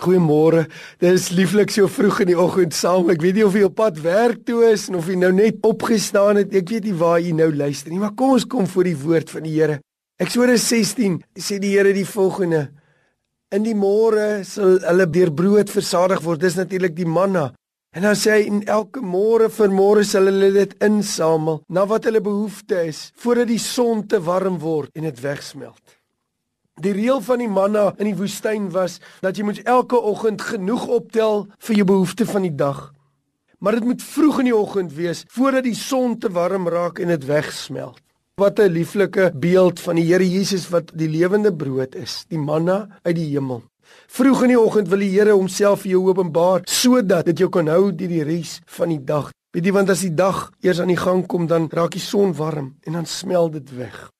Goeiemôre. Dit is lieflik so vroeg in die oggend saam. Ek weet nie of jy op pad werk toe is of jy nou net opgestaan het. Ek weet nie waar jy nou luister nie, maar kom ons kom voor die woord van die Here. Eksodus 16 sê die Here die volgende: In die môre sal hulle deur brood versadig word. Dis natuurlik die manna. En dan sê hy en elke môre vir môre sal hulle dit insamel na wat hulle behoefte is voordat die son te warm word en dit wegsmelt. Die reël van die manna in die woestyn was dat jy moet elke oggend genoeg optel vir jou behoeftes van die dag. Maar dit moet vroeg in die oggend wees voordat die son te warm raak en dit wegsmelt. Wat 'n lieflike beeld van die Here Jesus wat die lewende brood is, die manna uit die hemel. Vroeg in die oggend wil die Here homself vir jou openbaar sodat dit jou kan hou deur die res van die dag. Weet jy want as die dag eers aan die gang kom dan raak die son warm en dan smelt dit weg.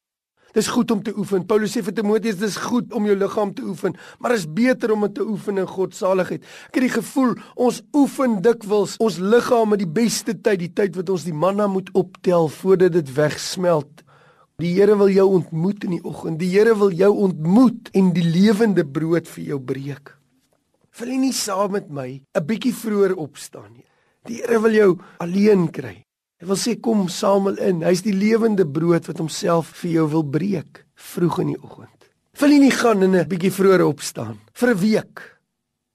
Dis goed om te oefen. Paulus sê vir Timoteus dis goed om jou liggaam te oefen, maar is beter om dit te oefen in God se saligheid. Ek het die gevoel ons oefen dikwels ons liggaam met die beste tyd, die tyd wat ons die manna moet optel voordat dit wegsmelt. Die Here wil jou ontmoet in die oggend. Die Here wil jou ontmoet en die lewende brood vir jou breek. Wil jy nie saam met my 'n bietjie vroeër opstaan nie? Die Here wil jou alleen kry. Hy wil sê kom samel in. Hy's die lewende brood wat homself vir jou wil breek vroeg in die oggend. Wil jy nie gaan en 'n bietjie vroeër opstaan vir 'n week?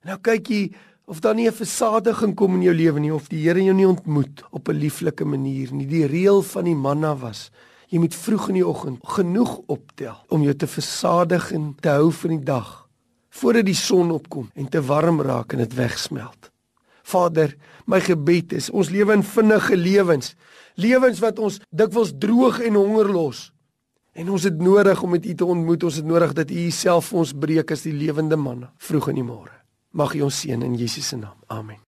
Nou kyk jy of daar nie 'n versadiging kom in jou lewe nie of die Here jou nie ontmoet op 'n lieflike manier nie. Die reël van die manna was jy moet vroeg in die oggend genoeg optel om jou te versadig en te hou vir die dag voordat die son opkom en te warm raak en dit wegsmelt. Vader, my gebed is ons lewe in vinnige lewens. Lewens wat ons dikwels droog en honger los. En ons het nodig om met U te ontmoet. Ons het nodig dat U self vir ons breek as die lewende man vroeg in die môre. Mag U ons seën in Jesus se naam. Amen.